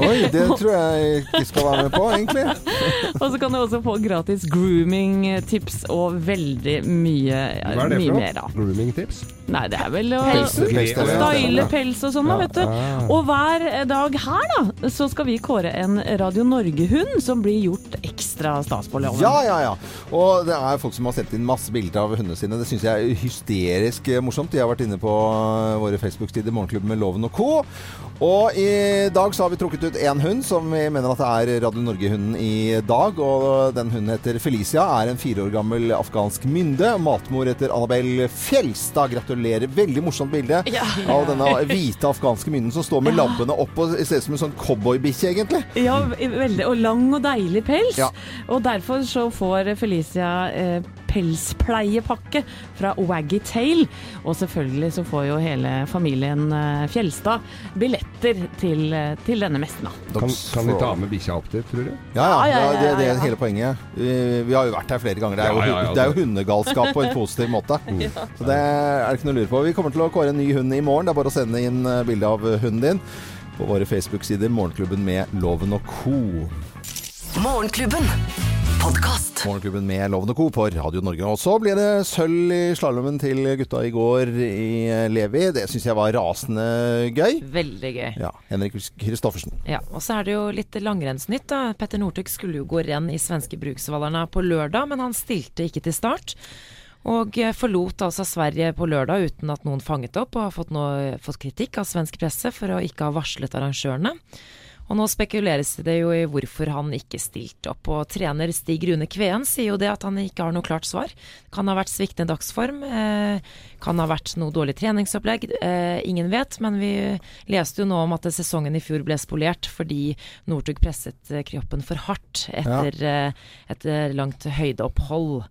Oi, det tror jeg ikke skal være med på, egentlig. Og så kan du også få gratis grooming-tips og veldig mye, Hva er det mye for mer, da. Grooming-tips? Nei, det er vel å style pels og sånn, da, vet du. Ah. Og hver dag her, da, så skal vi kåre en Radio Norge-hund som blir gjort ekstra stas på loven. Ja, ja, ja. Og det er folk som har sendt inn masse bilder av hundene sine. Det syns jeg er hysterisk morsomt. De har vært inne på våre Facebook-sider, Morgenklubben med Loven og co. Og i dag så har vi trukket ut én hund som vi mener at det er Radio Norge-hunden i dag. Og den hunden heter Felicia. Er en fire år gammel afghansk mynde. Matmor heter Annabel Fjelstad. Gratulerer. Veldig morsomt bilde av denne hvite afghanske mynden som står med labbene opp og ser ut som en sånn cowboybikkje, egentlig. Ja, veldig, og lang og deilig pels. Ja. Og derfor så får Felicia eh, pelspleiepakke fra Waggy Tail. Og selvfølgelig så får jo hele familien eh, Fjelstad billetter til, eh, til denne messen. da. Kan, kan vi ta med bikkja opp dit, tror du? Ja, ja, Ja, ja, ja, ja, det, det er hele poenget. Vi, vi har jo vært her flere ganger. Det er jo, Ja, ja, ja, det er jo hundegalskap på en positiv måte. Så det er det ikke noe å lure på. Vi kommer til å kåre en ny hund i morgen. Det er bare å sende inn eh, bilde av hunden din på våre Facebook-sider Morgenklubben med Loven og co. Morgenklubben. Podkast. Morgenklubben med Lovende co. på Radio Norge. Og så ble det sølv i slalåmen til gutta i går i Levi. Det syns jeg var rasende gøy. Veldig gøy. Ja, Henrik Kristoffersen. Ja, og så er det jo litt langrennsnytt. da. Petter Northug skulle jo gå renn i svenske Bruksvallarna på lørdag, men han stilte ikke til start. Og eh, forlot altså Sverige på lørdag uten at noen fanget opp, og har fått, noe, fått kritikk av svensk presse for å ikke ha varslet arrangørene. Og nå spekuleres det jo i hvorfor han ikke stilte opp. Og trener Stig Rune Kveen sier jo det at han ikke har noe klart svar. Kan ha vært sviktende dagsform, eh, kan ha vært noe dårlig treningsopplegg. Eh, ingen vet, men vi leste jo nå om at sesongen i fjor ble spolert fordi Northug presset eh, kroppen for hardt etter ja. et eh, langt høydeopphold.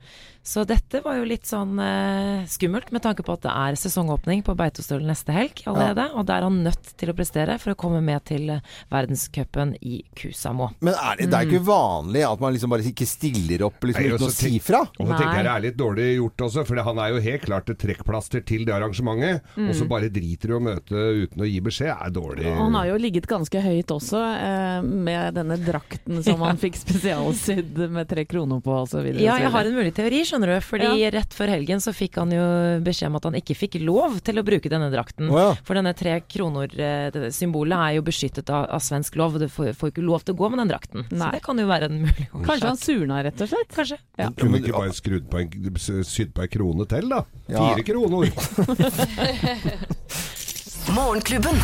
Så dette var jo litt sånn eh, skummelt, med tanke på at det er sesongåpning på Beitostølen neste helg allerede. Og da er han nødt til å prestere for å komme med til eh, verdenscupen i Kusamo. Men er det, det er ikke vanlig at man liksom bare ikke stiller opp liksom, uten å si fra? Og så tenker jeg det er litt dårlig gjort også, for han er jo helt klart et trekkplaster til det arrangementet. Og så bare driter du å møte uten å gi beskjed, er dårlig. Og han har jo ligget ganske høyt også, eh, med denne drakten som han fikk spesialsydd med tre kroner på osv. Ja, jeg har en mulig teori, skjønner du. Fordi Ja. rett før helgen så fikk han jo beskjed om at han ikke fikk lov til å bruke denne drakten. Oh, ja. For denne tre kroner-symbolet er jo beskyttet av, av svensk lov, og du får, får ikke lov til å gå med den drakten. Nei. Så det kan jo være en mulig årsak. Kanskje han surna, rett og slett? Kanskje. Ja. Kunne ikke bare skrudd på en, sydd på en krone til, da? Ja. Fire kroner. Morgenklubben.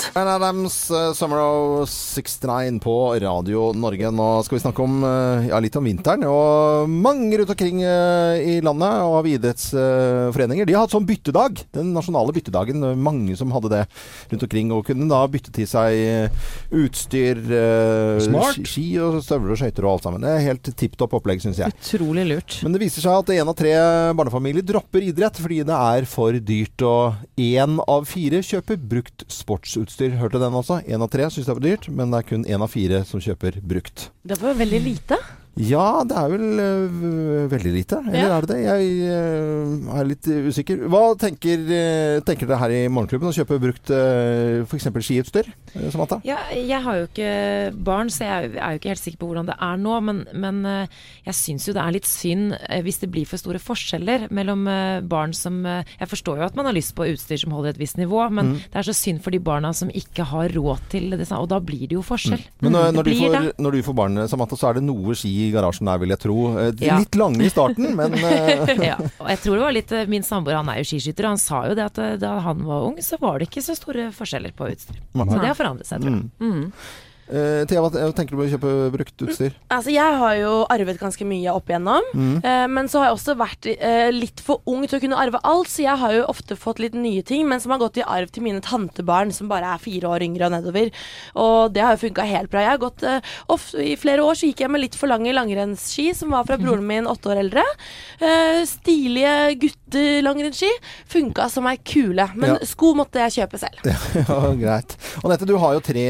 Podkast. Ann Adams, uh, Summer of 69 på Radio Norge. Nå skal vi snakke om, uh, ja, litt om vinteren. Og mange rundt omkring uh, i landet og av idrettsforeninger de har hatt sånn byttedag. Den nasjonale byttedagen. Mange som hadde det rundt omkring og kunne da bytte til seg utstyr, ski, ski og støvler og skøyter og alt sammen. Det er helt tipp topp opplegg, syns jeg. Utrolig lurt. Men det viser seg at én av tre barnefamilier dropper idrett fordi det er for dyrt. Og én av fire kjøper brukt sportsutstyr. Hørte den også? Én av tre syns det er dyrt, men det er kun én av fire som kjøper brukt. Det var veldig lite. Ja, det er vel uh, veldig lite. Eller Ja. er det det? Jeg uh, er litt usikker. Hva tenker, uh, tenker dere her i Morgenklubben å kjøpe brukt uh, f.eks. skiutstyr? Samantha? Ja, jeg har jo ikke barn, så jeg er jo ikke helt sikker på hvordan det er nå. Men, men jeg syns jo det er litt synd hvis det blir for store forskjeller mellom barn som Jeg forstår jo at man har lyst på utstyr som holder et visst nivå, men Mm. det er så synd for de barna som ikke har råd til det, og da blir det jo forskjell. Men når, når, du får, når du får barn, Samantha, så er det noe ski i garasjen der, vil jeg tro. Eh, Ja. Litt lange i starten, men øh, ja, og jeg tror det var litt eh, Min samboer han er jo skiskytter, og han sa jo det at eh, da han var ung, så var det ikke så store forskjeller på utstyr. Så det har forandret seg, tror jeg. mm. Eh, Thea, hva tenker du på å kjøpe brukt utstyr? Altså, jeg har jo arvet ganske mye opp igjennom, Mm. Uh, men så har jeg også vært uh, litt for ung til å kunne arve alt, så jeg har jo ofte fått litt nye ting, men som har gått i arv til mine tantebarn, som bare er fire år yngre og nedover. Og det har jo funka helt bra. Jeg har gått ofte, I flere år så gikk jeg med litt for lange langrennsski, som var fra broren min åtte år eldre. stilige stilige guttelangrennsski. Funka som ei kule. Men Ja. sko måtte jeg kjøpe selv. ja, greit. Anette, du har jo tre,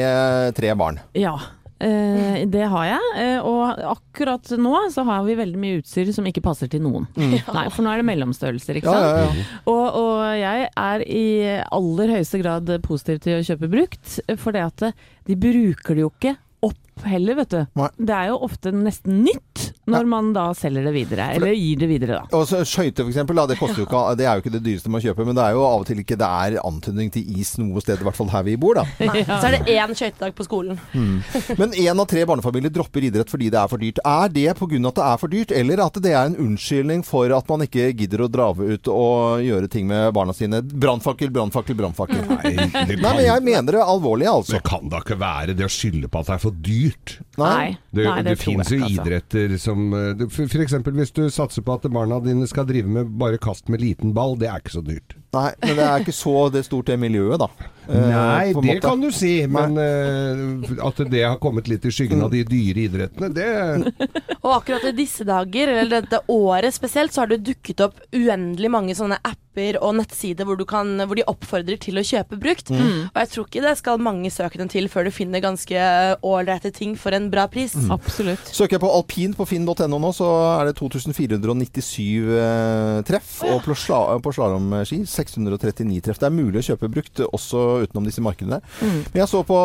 tre barn. Ja. Eh, det har jeg, eh, og akkurat nå så har vi veldig mye utstyr som ikke passer til noen. Nei, For nå er det mellomstørrelser, ikke Ja, sant. ja, ja. Og, og jeg er i aller høyeste grad positiv til å kjøpe brukt, for det at de bruker det jo ikke opp heller, vet du. Nei. Det er jo ofte nesten nytt når man da selger det videre, eller gir det videre, da. Og så Skøyter, eksempel. Det, koster jo ikke, det er jo ikke det dyreste man kjøper, men det er jo av og til ikke det er antydning til is noe sted, i hvert fall her vi bor, da. Ja. Så er det én skøytedag på skolen. Men én av tre barnefamilier dropper idrett fordi det er for dyrt. Er det pga. at det er for dyrt, eller at det er en unnskyldning for at man ikke gidder å dra ut og gjøre ting med barna sine? Brannfakkel, brannfakkel, brannfakkel. Nei, Nei, men jeg mener det alvorlig, altså. det kan da ikke være det å skylde på at det er for dyrt. Nei, Det, nei, det, det, finnes jeg jo altså. idretter som F.eks. for eksempel hvis du satser på at barna dine skal drive med bare kast med liten ball, det er ikke så dyrt. Nei, men det er ikke så det stort det miljøet, da. Eh, Nei, det måte. kan du si, men uh, at det har kommet litt i skyggen av de dyre idrettene, det Og akkurat i disse dager, eller dette året spesielt, så har det dukket opp uendelig mange sånne apper og nettsider hvor, du kan, hvor de oppfordrer til å kjøpe brukt. Og jeg tror ikke det skal mange søkende til før du finner ganske ålreite ting for en bra pris. Absolutt. Søker jeg på alpin på finn.no nå, så er det 2497 eh, treff. Og på slalåmski 639 treff. Det er mulig å kjøpe brukt også utenom disse markedene. Men jeg så på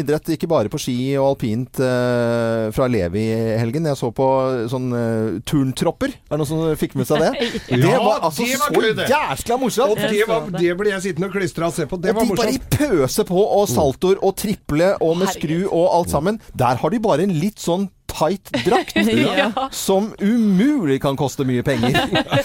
idrett ikke bare på ski og alpint eh, fra Levi i helgen. Jeg så på sånn eh, turntropper. Er det noen som fikk med seg det? ja, det var altså det var så jæskla morsomt! Og det, var, det ble jeg sittende og klistra og se på. Det Og var de bare morsomt. pøser på, og saltoer og triple og med skru og alt sammen. Der har de bare en litt sånn tight drakt Ja. som umulig kan koste mye penger.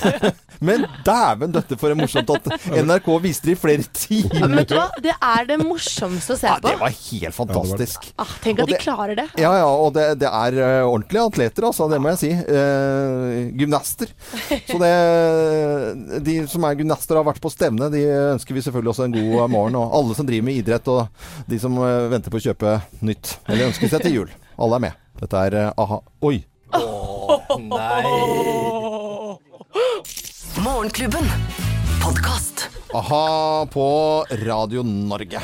Men dæven døtte for en morsomt at NRK viste det i flere timer. men vet du hva? Det er det morsomste å se Ja, på. det var helt fantastisk. Ah, tenk at at de klarer det. Ja, ja, og det, det er eh, ordentlige atleter, altså. Det må jeg si. Eh, gymnaster. Så det De som er gymnaster og har vært på stevne, de ønsker vi selvfølgelig også en god morgen. Og alle som driver med idrett, og de som eh, venter på å kjøpe nytt. Eller ønsker seg til jul. Alle er med. Dette er eh, a-ha. Oi. Morgenklubben. Podkast. A-ha på Radio Norge.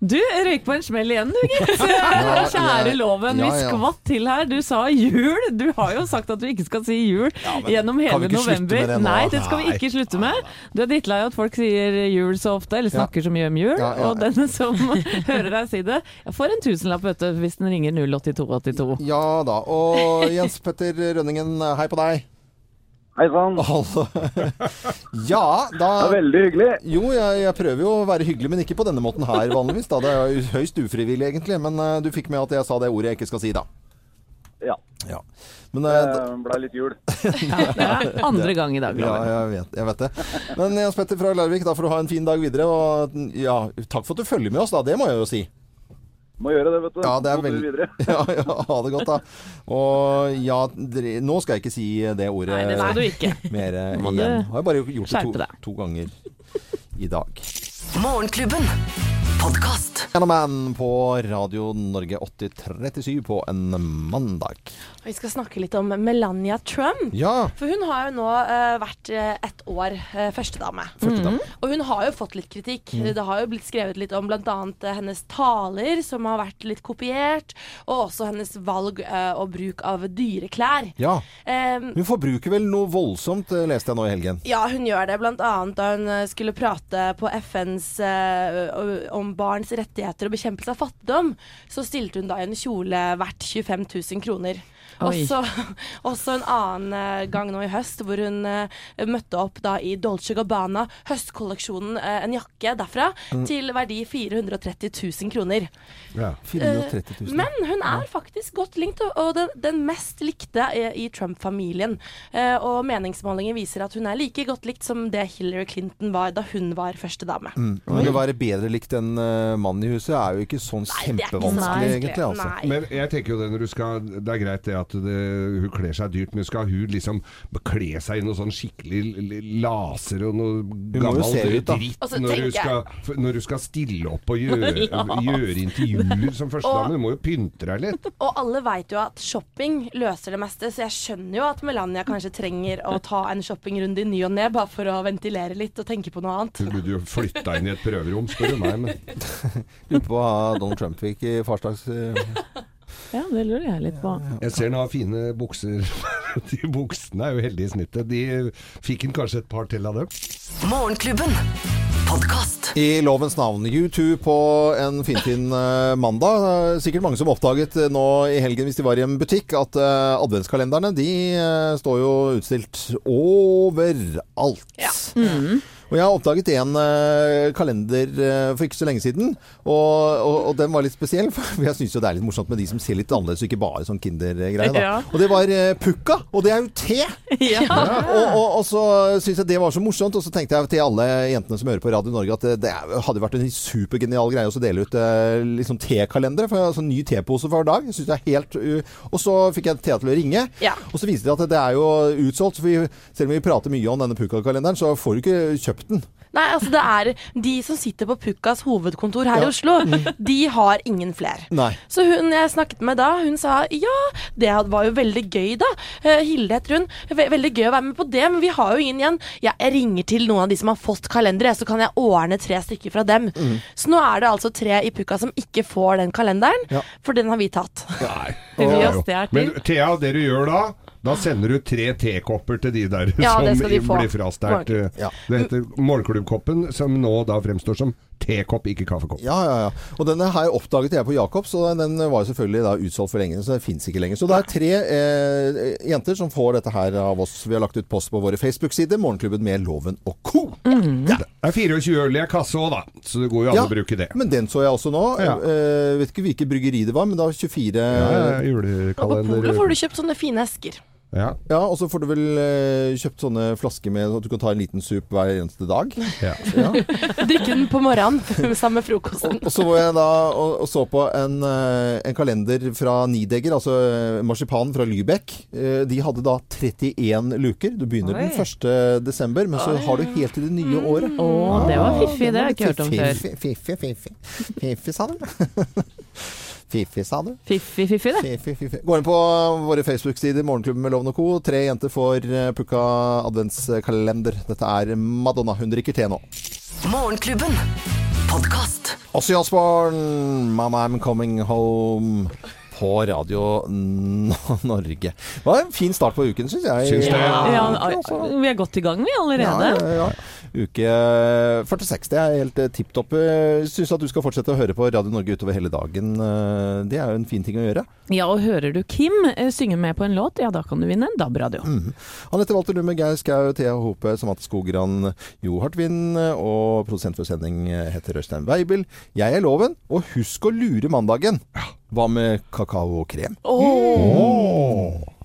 Du røyk på en smell igjen, du gitt. Kjære loven, vi skvatt til her. Du sa jul. Du har jo sagt at du ikke skal si jul men gjennom hele november. det? Nei, det skal vi ikke slutte med. Du er drittlei av at folk sier jul så ofte, eller snakker så mye om jul. Ja, ja, Og den som hører deg si det, får en tusenlapp vet du, hvis den ringer 08282. Ja da. Og Jens Petter Rønningen, hei på deg. Hei sann. Ja, da Det er veldig hyggelig. Jo, jeg, jeg prøver jo å være hyggelig, men ikke på denne måten her vanligvis. Da. Det er jo høyst ufrivillig, egentlig. Men uh, du fikk med at jeg sa det ordet jeg ikke skal si, da. Ja, Ja. Men uh, det ble litt jul. Ja, det er andre gang i dag, ja, jeg vet, jeg vet det. Men Jens Petter fra Larvik, da får du ha en fin dag videre. Og ja, takk for at du følger med oss, da. Det må jeg jo si. Må gjøre det, vet du. Ja, det er God tur vel- videre. Ja, ja, ha det godt, da. Og ja, dre... nå skal jeg ikke si det ordet Nei, det skal du ikke. mer eh, igjen. Har jeg bare gjort det to, to ganger i dag. Morgenklubben. Podkast. Gentleman på Radio Norge 8037 på en mandag. Vi skal snakke litt om Melania Trump. Ja, For hun har jo nå uh, vært eh, ett år uh, førstedame. førstedame. Og hun har jo fått litt kritikk. Det har jo blitt skrevet litt om bl.a. hennes taler, som har vært litt kopiert, og også hennes valg uh, og bruk av dyre klær. Ja. Um, Hun forbruker vel noe voldsomt, leste jeg nå i helgen. ja, hun gjør det, blant annet da hun skulle prate på FNs eh, om barns rettigheter og bekjempelse av fattigdom. Så stilte hun da i en kjole verdt 25 000 kroner. Og Oi. så også en annen eh, gang nå i høst, hvor hun eh, møtte opp da i Dolce Gabbana, høstkolleksjonen, eh, en jakke derfra, Mm. til verdi 430 000 kroner. Ja. 430 000. Men hun er faktisk godt likt, og- og den, den mest likte i, i Trump-familien. Eh, og meningsmålinger viser at hun er like godt likt som det Hillary Clinton var da hun var førstedame. Mm. Men å være bedre likt enn mannen i huset er jo ikke sånn Nei, ikke så kjempevanskelig, egentlig. Altså. Men jeg tenker jo det når du skal Det er greit det at det, hun kler seg dyrt, men skal hun liksom kle seg i noe sånn skikkelig laser og noe gammel dritt Og når hun skal, når hun skal stille opp og gjøre, gjøre intervjuer som førstedame? Du må jo pynte deg litt. Og alle veit jo at shopping løser det meste, så jeg skjønner jo at Melania kanskje trenger å ta en shoppingrunde i ny og ne, bare for å ventilere litt og tenke på noe annet. Hun burde jo flytta inn i et prøverom, spør du meg. Men Lurer på hva Donald Trump fikk i farsdags... Ja, det lurer jeg litt på. jeg ser han har fine bukser. De buksene er jo heldige i snittet. De fikk han kanskje et par til av dem. Morgenklubben. Podcast. I lovens navn. U2 på en finfin eh, mandag. Eh, Sikkert mange som oppdaget eh, nå i helgen hvis de var i en butikk, at adventskalenderne de står jo utstilt overalt. Ja. Og jeg har oppdaget en eh, kalender eh, for ikke så lenge siden, og, og, og den var litt spesiell. For jeg syns jo det er litt morsomt med de som ser litt annerledes, og ikke bare sånn Kinder-greie. Ja. Og det var eh, Pukka, og det er jo te! Ja. Og, og, og så syns jeg det var så morsomt, og så tenkte jeg til alle jentene som hører på Radio Norge at det, hadde vært en supergenial greie å dele ut liksom tekalendere. Altså, ny tepose hver dag. Jeg synes det er helt Og så fikk jeg Thea til å ringe, Ja. og så viste det at det er jo utsolgt. For vi, selv om vi prater mye om denne Pukka-kalenderen, så får du ikke kjøpt den. Nei, altså det er de som sitter på Pukkas hovedkontor her i Oslo, de har ingen flere. Nei. Så hun jeg snakket med da, hun sa ja, det var jo veldig gøy da. Eh, Hilde heter hun. Ve veldig gøy å være med på det, men vi har jo ingen igjen. Ja, jeg ringer til noen av de som har fått kalendere, så kan jeg ordne tre stykker fra dem. Så nå er det altså tre i Pukka som ikke får den kalenderen, Ja. for den har vi tatt. Nei. Det Ja, er til. Men Thea, det du gjør da da sender du tre tekopper til de der Ja, som de blir frastært. Ja. Det heter Morgenklubbkoppen, som nå da fremstår som tekopp, ikke kaffekopp. Ja, ja, ja. Og denne her oppdaget jeg på Jacobs, og den var selvfølgelig da utsolgt for lenge, så den fins ikke lenger. Så det er tre eh, jenter som får dette her av oss. Vi har lagt ut post på våre Facebook-sider, Morgenklubben med Loven og co. Det er 24 øl i en kasse òg, da, så det går jo an å bruke det. Men den så jeg også nå. Ja. Eh, vet ikke hvilket bryggeri det var, men det var 24 Ja, ja, Og på julekalender. Polet får du kjøpt sånne fine esker. Ja, Ja, og så får du vel eh, kjøpt sånne flasker med at du kan ta en liten sup hver eneste dag. ja. Ja. Drikke den på morgenen sammen med frokosten. Og så var jeg da og, og så på en, eh, en kalender fra Nidegger, altså marsipanen marsipan fra Lübeck. Eh, De hadde da 31 luker. Du begynner den 1. desember, men så har du helt til det nye året. Å, det var fiffig. Det har jeg ikke hørt om før. Fiffi, fiffi, fiffi. Fiffi, sa du? Fiffi, sa du? Fiffi, fiffi, det. Fiffi, fiffi. Gå inn på våre Facebook-sider, Morgenklubben med Loven og Co. Tre jenter får eh, Pukka adventskalender. Dette er Madonna. Hun drikker te nå. Morgenklubben. podcast. Også Osbourne, 'Mamma I'm Coming Home' på Radio N- Norge. Det var en fin start på uken, syns jeg. Synes det. Ja, vi er godt i gang, vi allerede. Ja, ja, ja. Uke 46. Det er helt eh, tipp topp. Syns at du skal fortsette å høre på Radio Norge utover hele dagen. Eh, Det er jo en fin ting å gjøre. Ja, og hører du Kim eh, synge med på en låt, ja da kan du vinne en DAB-radio. Mm. Anette Walter Lumme, Geir Skau, Thea Hope, Samate Skogran, Jo Hartvin og produsent for sending eh, heter Øystein Weibel. Jeg er Loven, og husk å lure mandagen. Hva med kakao og krem? Åh. Åh.